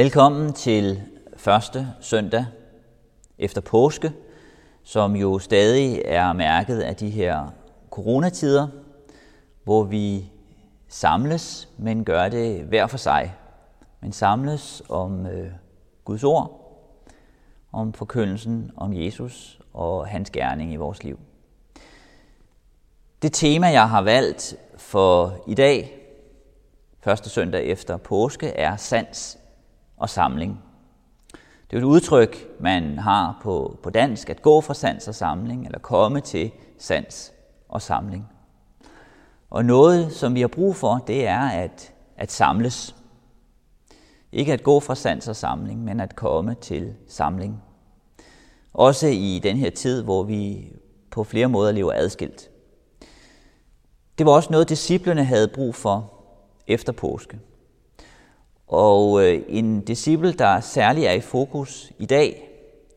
Velkommen til første søndag efter påske, som jo stadig er mærket af de her coronatider, hvor vi samles, men gør det hver for sig. Men samles om øh, Guds ord, om forkyndelsen om Jesus og hans gerning i vores liv. Det tema, jeg har valgt for i dag, første søndag efter påske, er sans og samling. Det er et udtryk, man har på, på dansk, at gå fra sans og samling, eller komme til sans og samling. Og noget, som vi har brug for, det er at, at samles. Ikke at gå fra sans og samling, men at komme til samling. Også i den her tid, hvor vi på flere måder lever adskilt. Det var også noget, disciplene havde brug for efter påske. Og øh, en disciple, der særlig er i fokus i dag,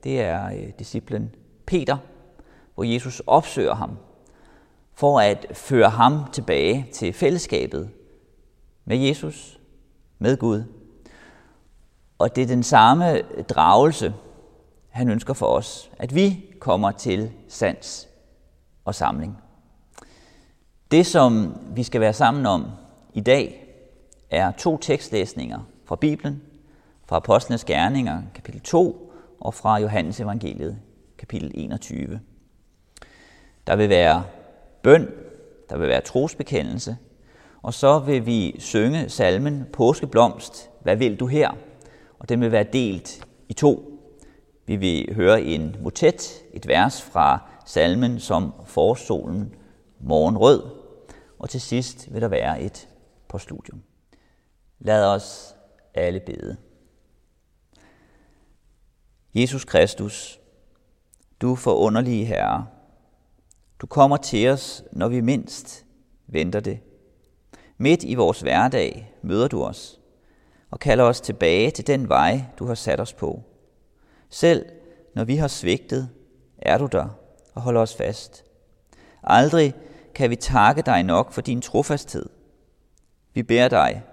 det er øh, disciplen Peter, hvor Jesus opsøger ham for at føre ham tilbage til fællesskabet med Jesus, med Gud. Og det er den samme dragelse, han ønsker for os, at vi kommer til sans og samling. Det, som vi skal være sammen om i dag, er to tekstlæsninger fra Bibelen, fra Apostlenes Gerninger, kapitel 2, og fra Johannes Evangeliet, kapitel 21. Der vil være bøn, der vil være trosbekendelse, og så vil vi synge salmen Påskeblomst, hvad vil du her? Og den vil være delt i to. Vi vil høre en motet, et vers fra salmen som forsolen morgenrød, og til sidst vil der være et postludium. Lad os alle bede. Jesus Kristus, du forunderlige Herre, du kommer til os, når vi mindst venter det. Midt i vores hverdag møder du os og kalder os tilbage til den vej, du har sat os på. Selv når vi har svigtet, er du der og holder os fast. Aldrig kan vi takke dig nok for din trofasthed. Vi beder dig,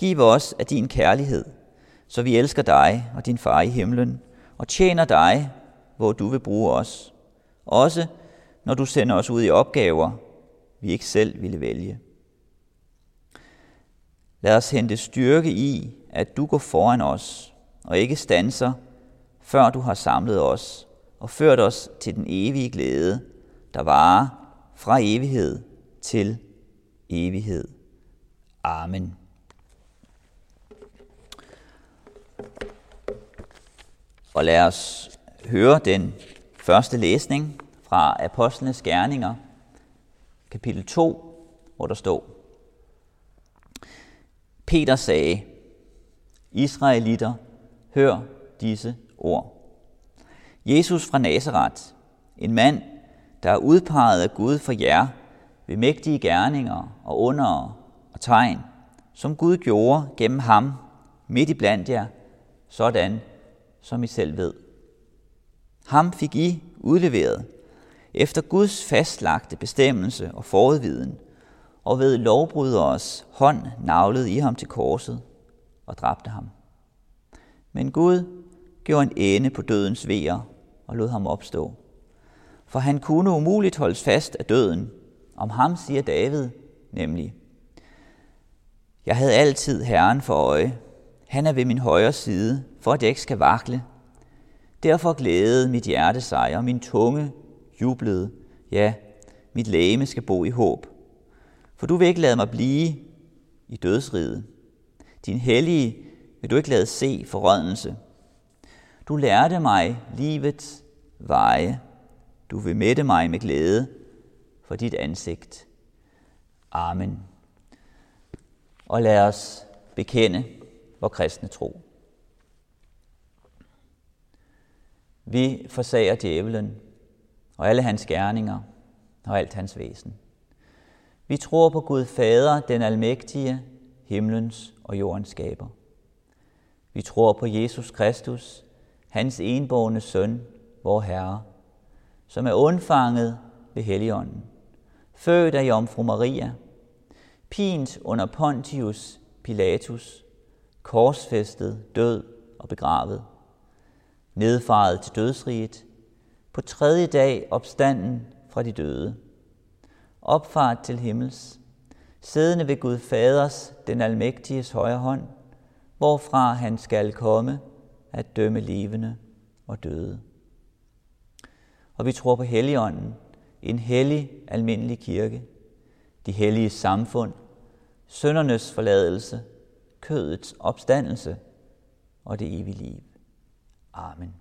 Giv os af din kærlighed, så vi elsker dig og din far i himlen, og tjener dig, hvor du vil bruge os. Også når du sender os ud i opgaver, vi ikke selv ville vælge. Lad os hente styrke i, at du går foran os, og ikke stanser, før du har samlet os og ført os til den evige glæde, der varer fra evighed til evighed. Amen. Og lad os høre den første læsning fra Apostlenes Gerninger, kapitel 2, hvor der står, Peter sagde, Israelitter, hør disse ord. Jesus fra Nazareth, en mand, der er udpeget af Gud for jer ved mægtige gerninger og under og tegn, som Gud gjorde gennem ham midt i blandt jer, sådan som I selv ved. Ham fik I udleveret efter Guds fastlagte bestemmelse og forudviden, og ved lovbryderes hånd navlede I ham til korset og dræbte ham. Men Gud gjorde en ende på dødens vejer og lod ham opstå. For han kunne umuligt holdes fast af døden. Om ham siger David nemlig, Jeg havde altid Herren for øje. Han er ved min højre side, for at jeg ikke skal vakle. Derfor glædede mit hjerte sig, og min tunge jublede. Ja, mit læme skal bo i håb. For du vil ikke lade mig blive i dødsriget. Din hellige vil du ikke lade se forrådnelse. Du lærte mig livets veje. Du vil mætte mig med glæde for dit ansigt. Amen. Og lad os bekende vor kristne tro. Vi forsager djævelen og alle hans gerninger og alt hans væsen. Vi tror på Gud Fader, den almægtige, himlens og jordens skaber. Vi tror på Jesus Kristus, hans enborne søn, vor Herre, som er undfanget ved Helligånden, født af Jomfru Maria, pint under Pontius Pilatus, korsfæstet, død og begravet, nedfaret til dødsriget, på tredje dag opstanden fra de døde, opfart til himmels, siddende ved Gud Faders, den almægtiges højre hånd, hvorfra han skal komme at dømme levende og døde. Og vi tror på Helligånden, en hellig almindelig kirke, de hellige samfund, søndernes forladelse, kødets opstandelse og det evige liv. Amen.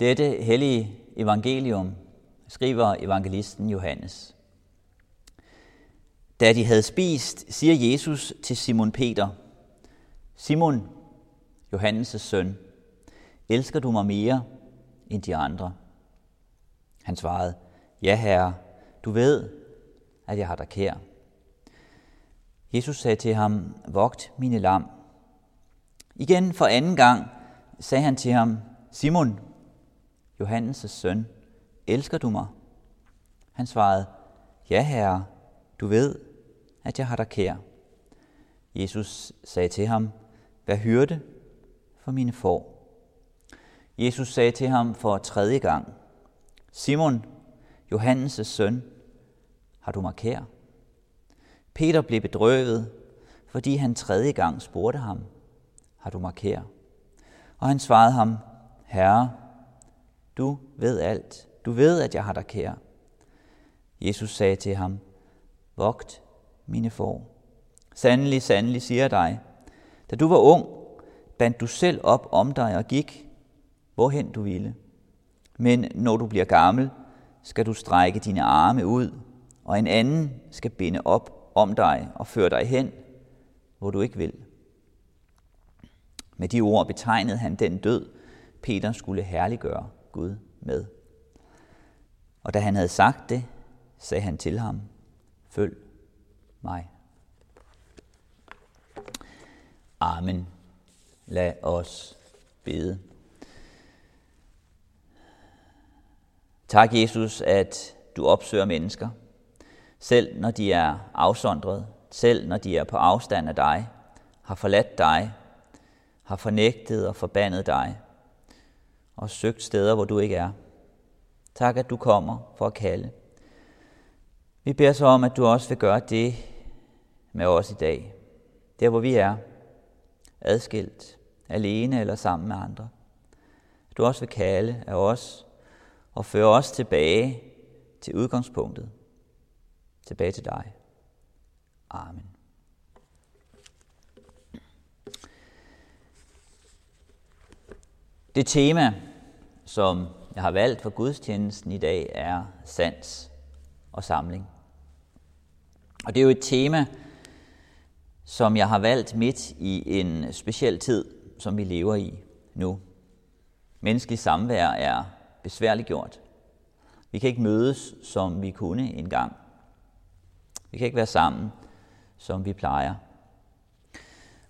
Dette hellige evangelium skriver evangelisten Johannes. Da de havde spist, siger Jesus til Simon Peter, Simon, Johannes' søn, elsker du mig mere end de andre? Han svarede, ja herre, du ved, at jeg har dig kær. Jesus sagde til ham, vogt mine lam. Igen for anden gang sagde han til ham, Simon, Johannes' søn, elsker du mig? Han svarede, ja herre, du ved, at jeg har dig kær. Jesus sagde til ham, hvad hørte for mine får? Jesus sagde til ham for tredje gang, Simon, Johannes' søn, har du mig kær? Peter blev bedrøvet, fordi han tredje gang spurgte ham, har du mig kær? Og han svarede ham, Herre, du ved alt. Du ved, at jeg har dig kær. Jesus sagde til ham, Vogt mine får. Sandelig, sandelig siger jeg dig, da du var ung, bandt du selv op om dig og gik, hvorhen du ville. Men når du bliver gammel, skal du strække dine arme ud, og en anden skal binde op om dig og føre dig hen, hvor du ikke vil. Med de ord betegnede han den død, Peter skulle herliggøre. Gud med. Og da han havde sagt det, sagde han til ham, følg mig. Amen. Lad os bede. Tak, Jesus, at du opsøger mennesker, selv når de er afsondret, selv når de er på afstand af dig, har forladt dig, har fornægtet og forbandet dig, og søgt steder, hvor du ikke er. Tak, at du kommer for at kalde. Vi beder så om, at du også vil gøre det med os i dag. Der, hvor vi er, adskilt, alene eller sammen med andre. At du også vil kalde af os og føre os tilbage til udgangspunktet. Tilbage til dig. Amen. Det tema, som jeg har valgt for gudstjenesten i dag, er sans og samling. Og det er jo et tema, som jeg har valgt midt i en speciel tid, som vi lever i nu. Menneskelig samvær er besværligt gjort. Vi kan ikke mødes, som vi kunne engang. Vi kan ikke være sammen, som vi plejer.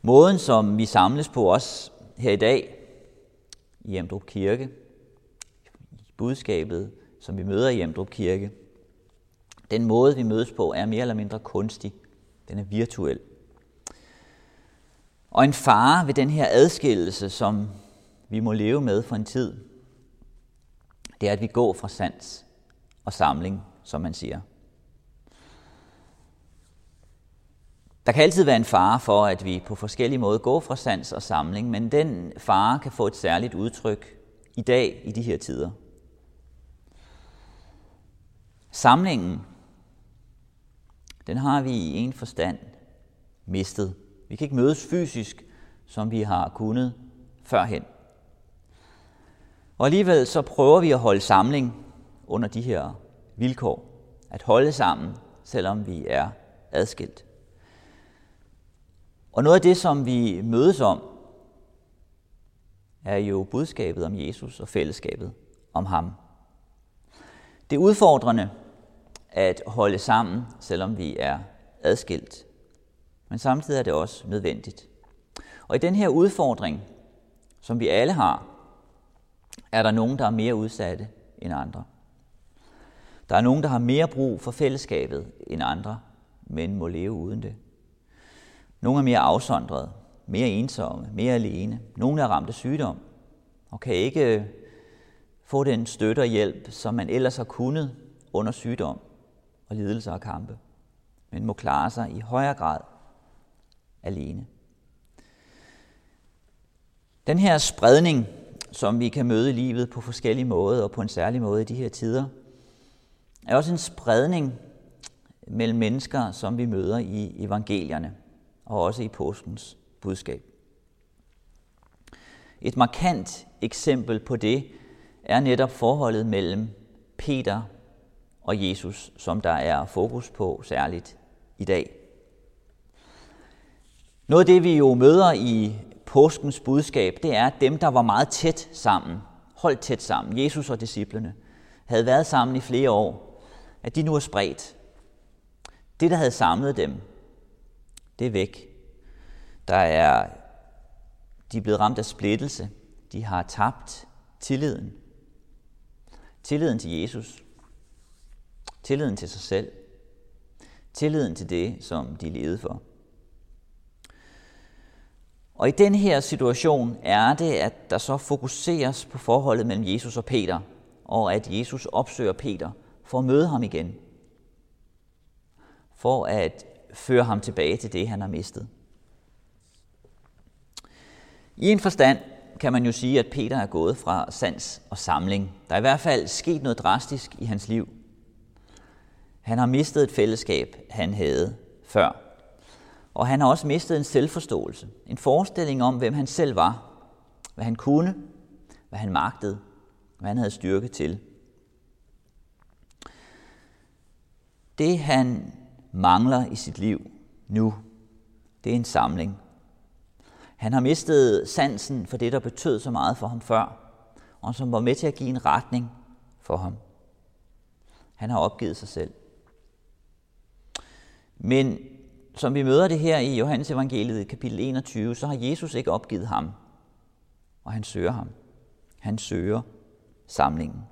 Måden, som vi samles på os her i dag i Emdrup Kirke, budskabet, som vi møder i Emdrup Kirke, den måde, vi mødes på, er mere eller mindre kunstig. Den er virtuel. Og en fare ved den her adskillelse, som vi må leve med for en tid, det er, at vi går fra sans og samling, som man siger. Der kan altid være en fare for, at vi på forskellige måder går fra sans og samling, men den fare kan få et særligt udtryk i dag i de her tider. Samlingen, den har vi i en forstand mistet. Vi kan ikke mødes fysisk, som vi har kunnet førhen. Og alligevel så prøver vi at holde samling under de her vilkår. At holde sammen, selvom vi er adskilt. Og noget af det, som vi mødes om, er jo budskabet om Jesus og fællesskabet om ham. Det er udfordrende at holde sammen, selvom vi er adskilt. Men samtidig er det også nødvendigt. Og i den her udfordring, som vi alle har, er der nogen, der er mere udsatte end andre. Der er nogen, der har mere brug for fællesskabet end andre, men må leve uden det. Nogle er mere afsondrede, mere ensomme, mere alene. Nogle er ramt af sygdom og kan ikke få den støtte og hjælp, som man ellers har kunnet under sygdom og lidelser og kampe, men må klare sig i højere grad alene. Den her spredning, som vi kan møde i livet på forskellige måder og på en særlig måde i de her tider, er også en spredning mellem mennesker, som vi møder i evangelierne og også i påskens budskab. Et markant eksempel på det er netop forholdet mellem Peter og Jesus, som der er fokus på særligt i dag. Noget af det, vi jo møder i påskens budskab, det er, at dem, der var meget tæt sammen, holdt tæt sammen, Jesus og disciplene, havde været sammen i flere år, at de nu er spredt. Det, der havde samlet dem, det er væk. Der er, de er blevet ramt af splittelse. De har tabt tilliden. Tilliden til Jesus. Tilliden til sig selv. Tilliden til det, som de levede for. Og i den her situation er det, at der så fokuseres på forholdet mellem Jesus og Peter, og at Jesus opsøger Peter for at møde ham igen. For at føre ham tilbage til det, han har mistet. I en forstand kan man jo sige, at Peter er gået fra sans og samling. Der er i hvert fald sket noget drastisk i hans liv. Han har mistet et fællesskab, han havde før. Og han har også mistet en selvforståelse, en forestilling om, hvem han selv var, hvad han kunne, hvad han magtede, hvad han havde styrke til. Det han mangler i sit liv nu, det er en samling han har mistet sansen for det, der betød så meget for ham før, og som var med til at give en retning for ham. Han har opgivet sig selv. Men som vi møder det her i Johannes evangeliet kapitel 21, så har Jesus ikke opgivet ham, og han søger ham. Han søger samlingen.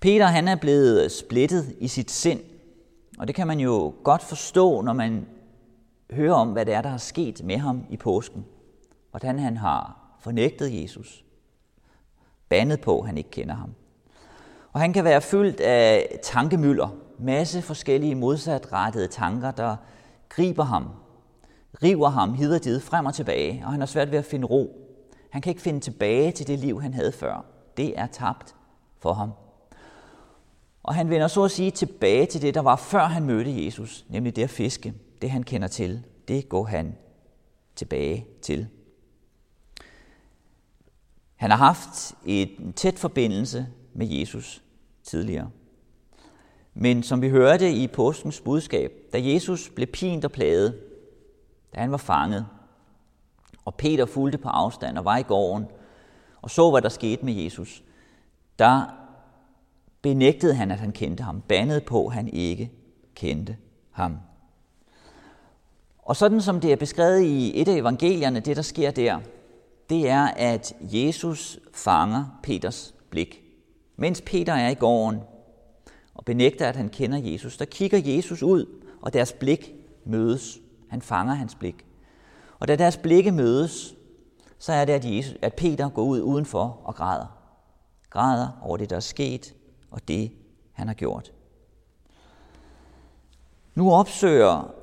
Peter han er blevet splittet i sit sind, og det kan man jo godt forstå, når man hører om, hvad det er, der er sket med ham i påsken. Hvordan han har fornægtet Jesus, bandet på, at han ikke kender ham. Og han kan være fyldt af tankemøller, masse forskellige modsatrettede tanker, der griber ham, river ham hid og dit frem og tilbage, og han har svært ved at finde ro. Han kan ikke finde tilbage til det liv, han havde før. Det er tabt for ham. Og han vender så at sige tilbage til det, der var før han mødte Jesus, nemlig det at fiske. Det han kender til, det går han tilbage til. Han har haft en tæt forbindelse med Jesus tidligere. Men som vi hørte i påskens budskab, da Jesus blev pint og plaget, da han var fanget, og Peter fulgte på afstand og var i gården, og så, hvad der skete med Jesus, der benægtede han, at han kendte ham, bandede på, at han ikke kendte ham. Og sådan som det er beskrevet i et af evangelierne, det der sker der, det er, at Jesus fanger Peters blik. Mens Peter er i gården og benægter, at han kender Jesus, der kigger Jesus ud, og deres blik mødes. Han fanger hans blik. Og da deres blikke mødes, så er det, at, Jesus, at Peter går ud udenfor og græder. Græder over det, der er sket, og det, han har gjort. Nu opsøger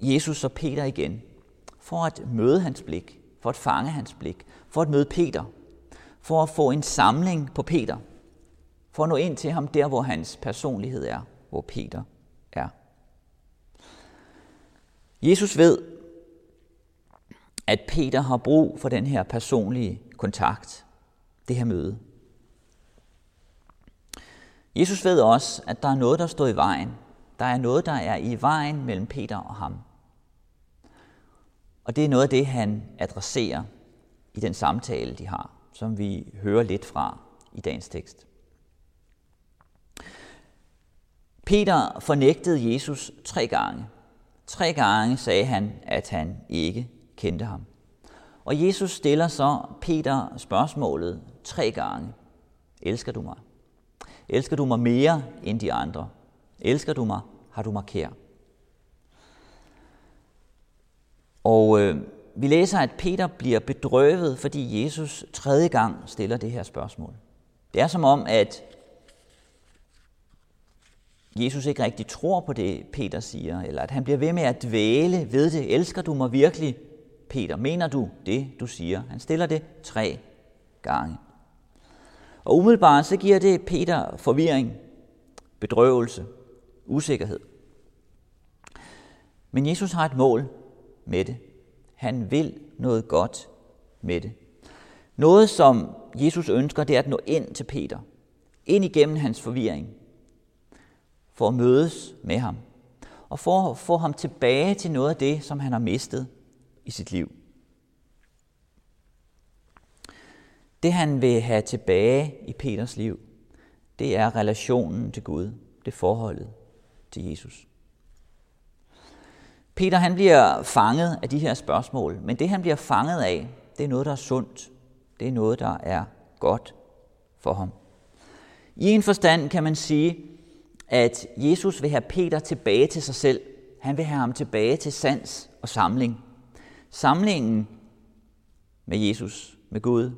Jesus og Peter igen, for at møde hans blik, for at fange hans blik, for at møde Peter, for at få en samling på Peter, for at nå ind til ham der, hvor hans personlighed er, hvor Peter er. Jesus ved, at Peter har brug for den her personlige kontakt, det her møde. Jesus ved også, at der er noget, der står i vejen. Der er noget, der er i vejen mellem Peter og ham. Og det er noget af det, han adresserer i den samtale, de har, som vi hører lidt fra i dagens tekst. Peter fornægtede Jesus tre gange. Tre gange sagde han, at han ikke kendte ham. Og Jesus stiller så Peter spørgsmålet tre gange. Elsker du mig? Elsker du mig mere end de andre? Elsker du mig? Har du mig kær? Og øh, vi læser, at Peter bliver bedrøvet, fordi Jesus tredje gang stiller det her spørgsmål. Det er som om, at Jesus ikke rigtig tror på det, Peter siger, eller at han bliver ved med at dvæle ved det. Elsker du mig virkelig, Peter? Mener du det, du siger? Han stiller det tre gange. Og umiddelbart så giver det Peter forvirring, bedrøvelse, usikkerhed. Men Jesus har et mål med det. Han vil noget godt med det. Noget, som Jesus ønsker, det er at nå ind til Peter. Ind igennem hans forvirring. For at mødes med ham. Og for at få ham tilbage til noget af det, som han har mistet i sit liv. Det han vil have tilbage i Peters liv, det er relationen til Gud, det forholdet til Jesus. Peter han bliver fanget af de her spørgsmål, men det han bliver fanget af, det er noget, der er sundt. Det er noget, der er godt for ham. I en forstand kan man sige, at Jesus vil have Peter tilbage til sig selv. Han vil have ham tilbage til sans og samling. Samlingen med Jesus, med Gud,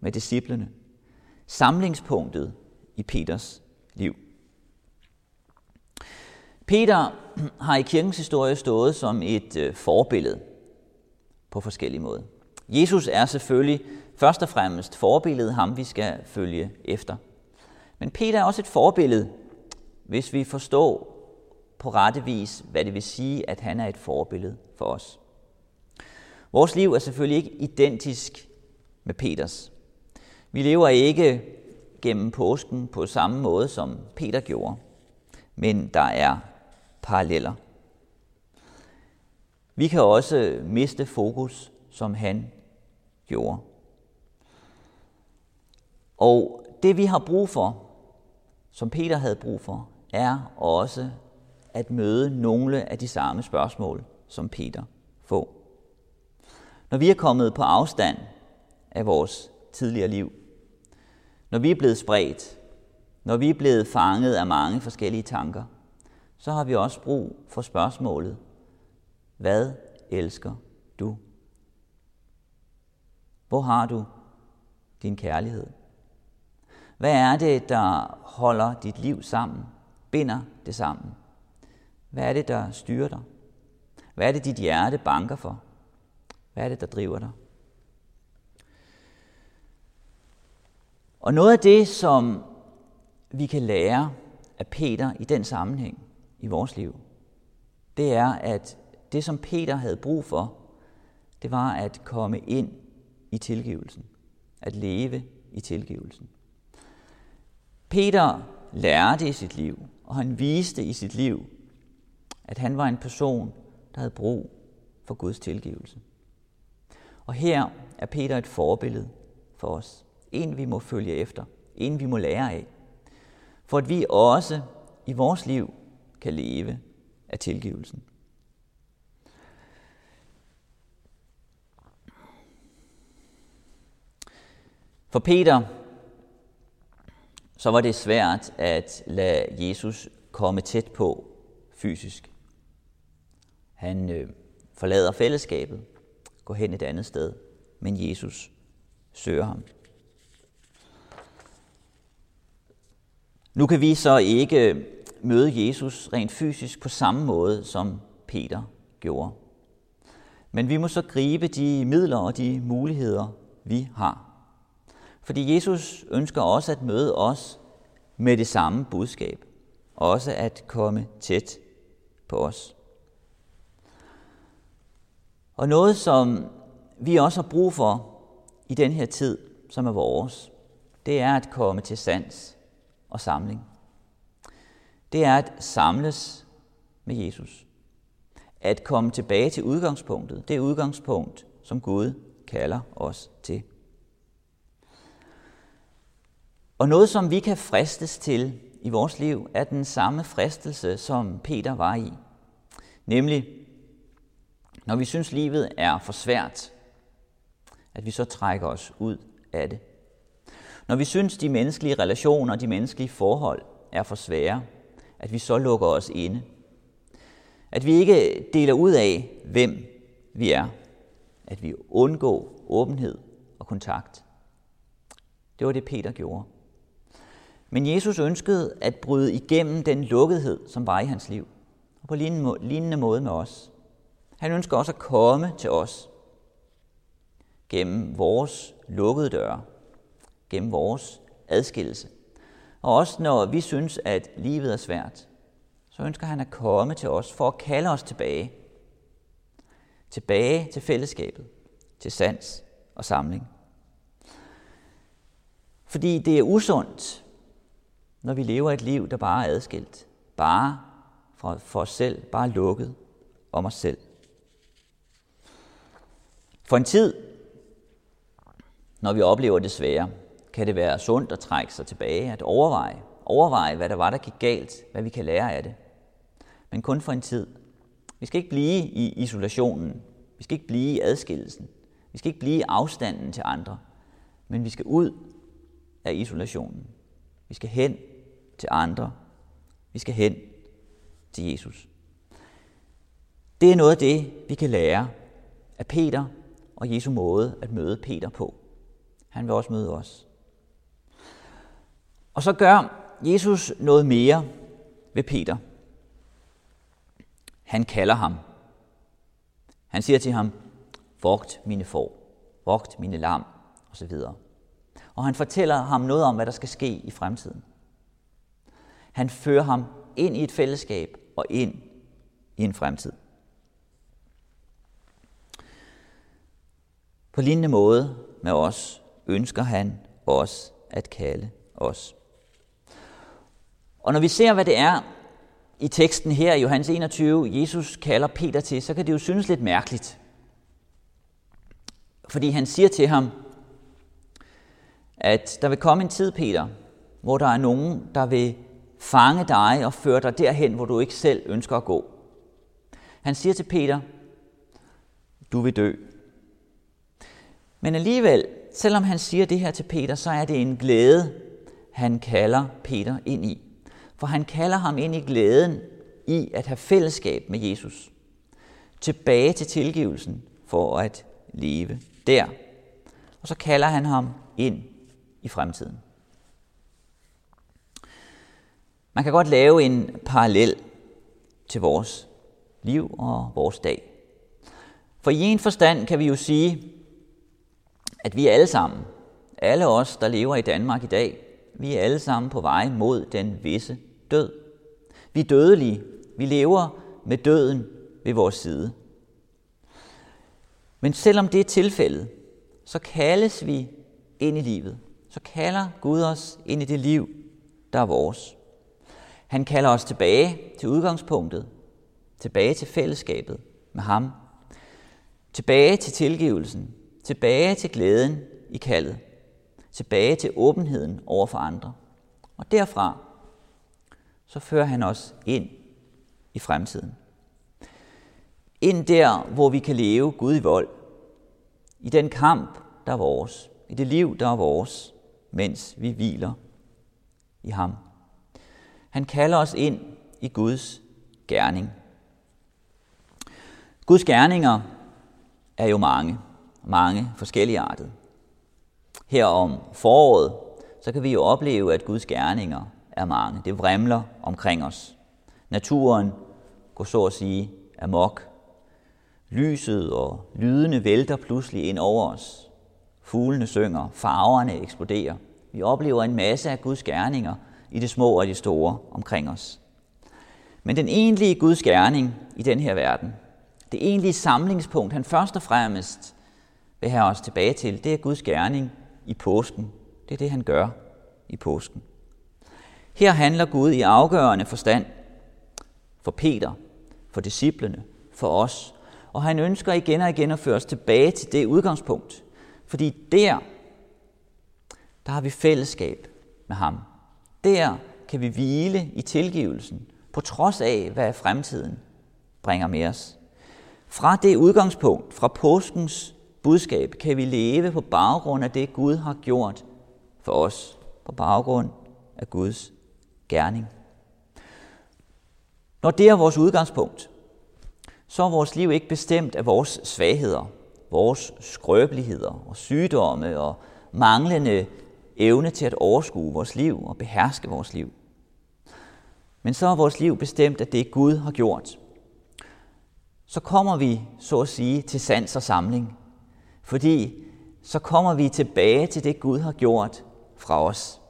med disciplene. Samlingspunktet i Peters liv. Peter har i kirkens historie stået som et øh, forbillede på forskellige måder. Jesus er selvfølgelig først og fremmest forbilledet, ham vi skal følge efter. Men Peter er også et forbillede, hvis vi forstår på rette vis, hvad det vil sige, at han er et forbillede for os. Vores liv er selvfølgelig ikke identisk med Peters. Vi lever ikke gennem påsken på samme måde, som Peter gjorde, men der er paralleller. Vi kan også miste fokus, som han gjorde. Og det vi har brug for, som Peter havde brug for, er også at møde nogle af de samme spørgsmål, som Peter får. Når vi er kommet på afstand af vores tidligere liv, når vi er blevet spredt, når vi er blevet fanget af mange forskellige tanker, så har vi også brug for spørgsmålet, hvad elsker du? Hvor har du din kærlighed? Hvad er det, der holder dit liv sammen, binder det sammen? Hvad er det, der styrer dig? Hvad er det, dit hjerte banker for? Hvad er det, der driver dig? Og noget af det, som vi kan lære af Peter i den sammenhæng i vores liv, det er, at det, som Peter havde brug for, det var at komme ind i tilgivelsen. At leve i tilgivelsen. Peter lærte i sit liv, og han viste i sit liv, at han var en person, der havde brug for Guds tilgivelse. Og her er Peter et forbillede for os. En, vi må følge efter. En, vi må lære af. For at vi også i vores liv kan leve af tilgivelsen. For Peter så var det svært at lade Jesus komme tæt på fysisk. Han øh, forlader fællesskabet, går hen et andet sted, men Jesus søger ham. Nu kan vi så ikke møde Jesus rent fysisk på samme måde, som Peter gjorde. Men vi må så gribe de midler og de muligheder, vi har. Fordi Jesus ønsker også at møde os med det samme budskab. Også at komme tæt på os. Og noget, som vi også har brug for i den her tid, som er vores, det er at komme til sans og samling. Det er at samles med Jesus. At komme tilbage til udgangspunktet. Det udgangspunkt, som Gud kalder os til. Og noget, som vi kan fristes til i vores liv, er den samme fristelse, som Peter var i. Nemlig, når vi synes, livet er for svært, at vi så trækker os ud af det. Når vi synes, de menneskelige relationer, de menneskelige forhold er for svære, at vi så lukker os inde. At vi ikke deler ud af, hvem vi er. At vi undgår åbenhed og kontakt. Det var det, Peter gjorde. Men Jesus ønskede at bryde igennem den lukkethed, som var i hans liv. Og på lignende måde med os. Han ønsker også at komme til os gennem vores lukkede døre, gennem vores adskillelse. Og også når vi synes, at livet er svært, så ønsker han at komme til os for at kalde os tilbage. Tilbage til fællesskabet, til sans og samling. Fordi det er usundt når vi lever et liv, der bare er adskilt. Bare for, for os selv, bare lukket om os selv. For en tid, når vi oplever det svære, kan det være sundt at trække sig tilbage, at overveje, overveje, hvad der var, der gik galt, hvad vi kan lære af det. Men kun for en tid. Vi skal ikke blive i isolationen. Vi skal ikke blive i adskillelsen. Vi skal ikke blive i afstanden til andre. Men vi skal ud af isolationen. Vi skal hen til andre. Vi skal hen til Jesus. Det er noget af det, vi kan lære af Peter og Jesu måde at møde Peter på. Han vil også møde os. Og så gør Jesus noget mere ved Peter. Han kalder ham. Han siger til ham, vogt mine får, vogt mine lam, osv. Og han fortæller ham noget om, hvad der skal ske i fremtiden. Han fører ham ind i et fællesskab og ind i en fremtid. På lignende måde med os ønsker han os at kalde os. Og når vi ser, hvad det er i teksten her i Johannes 21, Jesus kalder Peter til, så kan det jo synes lidt mærkeligt. Fordi han siger til ham, at der vil komme en tid, Peter, hvor der er nogen, der vil fange dig og føre dig derhen, hvor du ikke selv ønsker at gå. Han siger til Peter, du vil dø. Men alligevel, selvom han siger det her til Peter, så er det en glæde, han kalder Peter ind i. For han kalder ham ind i glæden i at have fællesskab med Jesus. Tilbage til tilgivelsen for at leve der. Og så kalder han ham ind i fremtiden. Man kan godt lave en parallel til vores liv og vores dag. For i en forstand kan vi jo sige, at vi alle sammen, alle os, der lever i Danmark i dag, vi er alle sammen på vej mod den visse død. Vi er dødelige. Vi lever med døden ved vores side. Men selvom det er tilfældet, så kaldes vi ind i livet. Så kalder Gud os ind i det liv, der er vores. Han kalder os tilbage til udgangspunktet, tilbage til fællesskabet med ham, tilbage til tilgivelsen, tilbage til glæden i kaldet, tilbage til åbenheden over for andre. Og derfra, så fører han os ind i fremtiden. Ind der, hvor vi kan leve Gud i vold. I den kamp, der er vores. I det liv, der er vores, mens vi hviler i ham. Han kalder os ind i Guds gerning. Guds gerninger er jo mange, mange forskellige artet. Her om foråret, så kan vi jo opleve, at Guds gerninger er mange. Det vrimler omkring os. Naturen går så at sige amok. Lyset og lydene vælter pludselig ind over os. Fuglene synger, farverne eksploderer. Vi oplever en masse af Guds gerninger i det små og det store omkring os. Men den egentlige Guds gerning i den her verden, det egentlige samlingspunkt, han først og fremmest vil have os tilbage til, det er Guds gerning i påsken. Det er det, han gør i påsken. Her handler Gud i afgørende forstand for Peter, for disciplene, for os. Og han ønsker igen og igen at føre os tilbage til det udgangspunkt. Fordi der, der har vi fællesskab med ham. Der kan vi hvile i tilgivelsen, på trods af, hvad fremtiden bringer med os. Fra det udgangspunkt, fra påskens budskab, kan vi leve på baggrund af det, Gud har gjort for os, på baggrund af Guds gerning. Når det er vores udgangspunkt, så er vores liv ikke bestemt af vores svagheder, vores skrøbeligheder og sygdomme og manglende evne til at overskue vores liv og beherske vores liv. Men så er vores liv bestemt af det, Gud har gjort. Så kommer vi, så at sige, til sans og samling. Fordi så kommer vi tilbage til det, Gud har gjort fra os,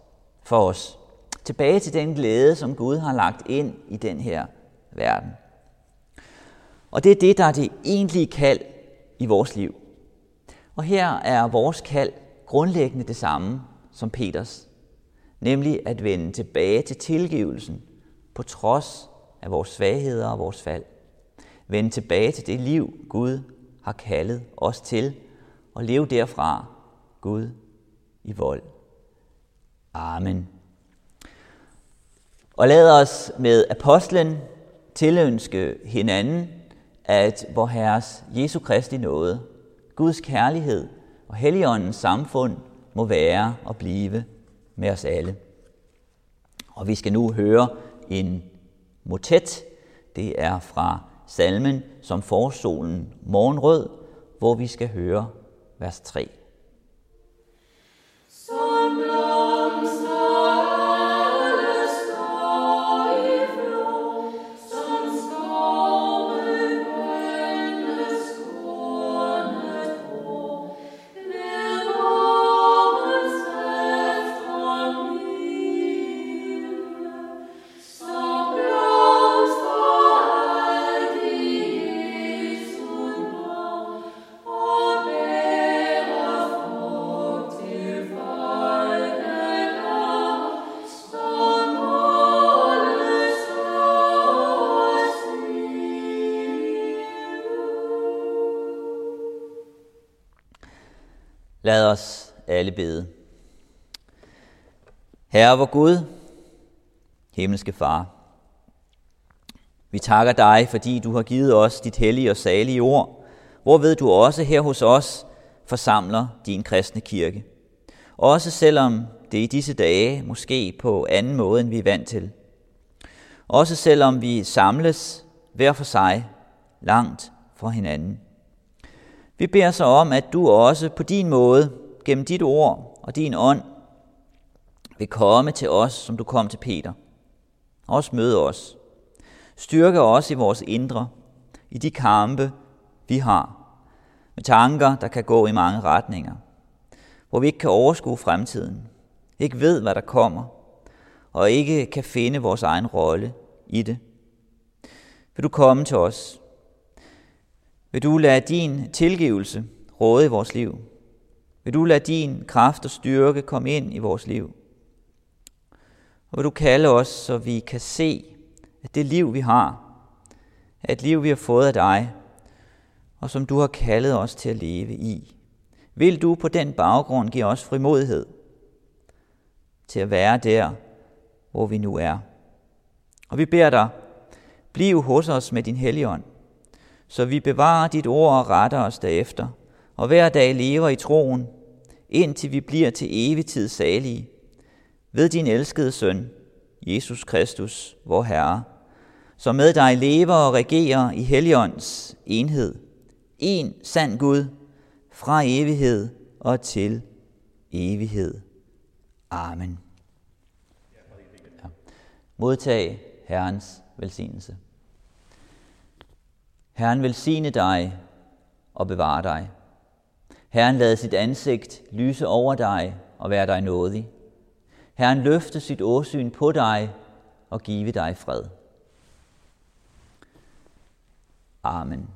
for os. Tilbage til den glæde, som Gud har lagt ind i den her verden. Og det er det, der er det egentlige kald i vores liv. Og her er vores kald grundlæggende det samme som Peters, nemlig at vende tilbage til tilgivelsen på trods af vores svagheder og vores fald. Vende tilbage til det liv, Gud har kaldet os til, og leve derfra Gud i vold. Amen. Og lad os med apostlen tilønske hinanden, at vor Herres Jesu Kristi nåde, Guds kærlighed og Helligåndens samfund må være og blive med os alle. Og vi skal nu høre en motet. Det er fra salmen som forsolen morgenrød, hvor vi skal høre vers 3. Lad os alle bede. Herre vor Gud, himmelske Far, vi takker dig, fordi du har givet os dit hellige og salige ord, hvorved du også her hos os forsamler din kristne kirke. Også selvom det i disse dage måske på anden måde, end vi er vant til. Også selvom vi samles hver for sig langt fra hinanden. Vi beder så om, at du også på din måde, gennem dit ord og din ånd, vil komme til os, som du kom til Peter. Også møde os. Styrke os i vores indre, i de kampe, vi har. Med tanker, der kan gå i mange retninger. Hvor vi ikke kan overskue fremtiden. Ikke ved, hvad der kommer. Og ikke kan finde vores egen rolle i det. Vil du komme til os? Vil du lade din tilgivelse råde i vores liv? Vil du lade din kraft og styrke komme ind i vores liv? Og vil du kalde os, så vi kan se, at det liv, vi har, er et liv, vi har fået af dig, og som du har kaldet os til at leve i. Vil du på den baggrund give os frimodighed til at være der, hvor vi nu er? Og vi beder dig, bliv hos os med din helligånd, så vi bevarer dit ord og retter os derefter, og hver dag lever i troen, indtil vi bliver til evig tid salige, ved din elskede søn, Jesus Kristus, vor Herre, som med dig lever og regerer i Helligåndens enhed, en sand Gud, fra evighed og til evighed. Amen. Ja. Modtag Herrens velsignelse. Herren velsigne dig og bevare dig. Herren lade sit ansigt lyse over dig og være dig nådig. Herren løfte sit åsyn på dig og give dig fred. Amen.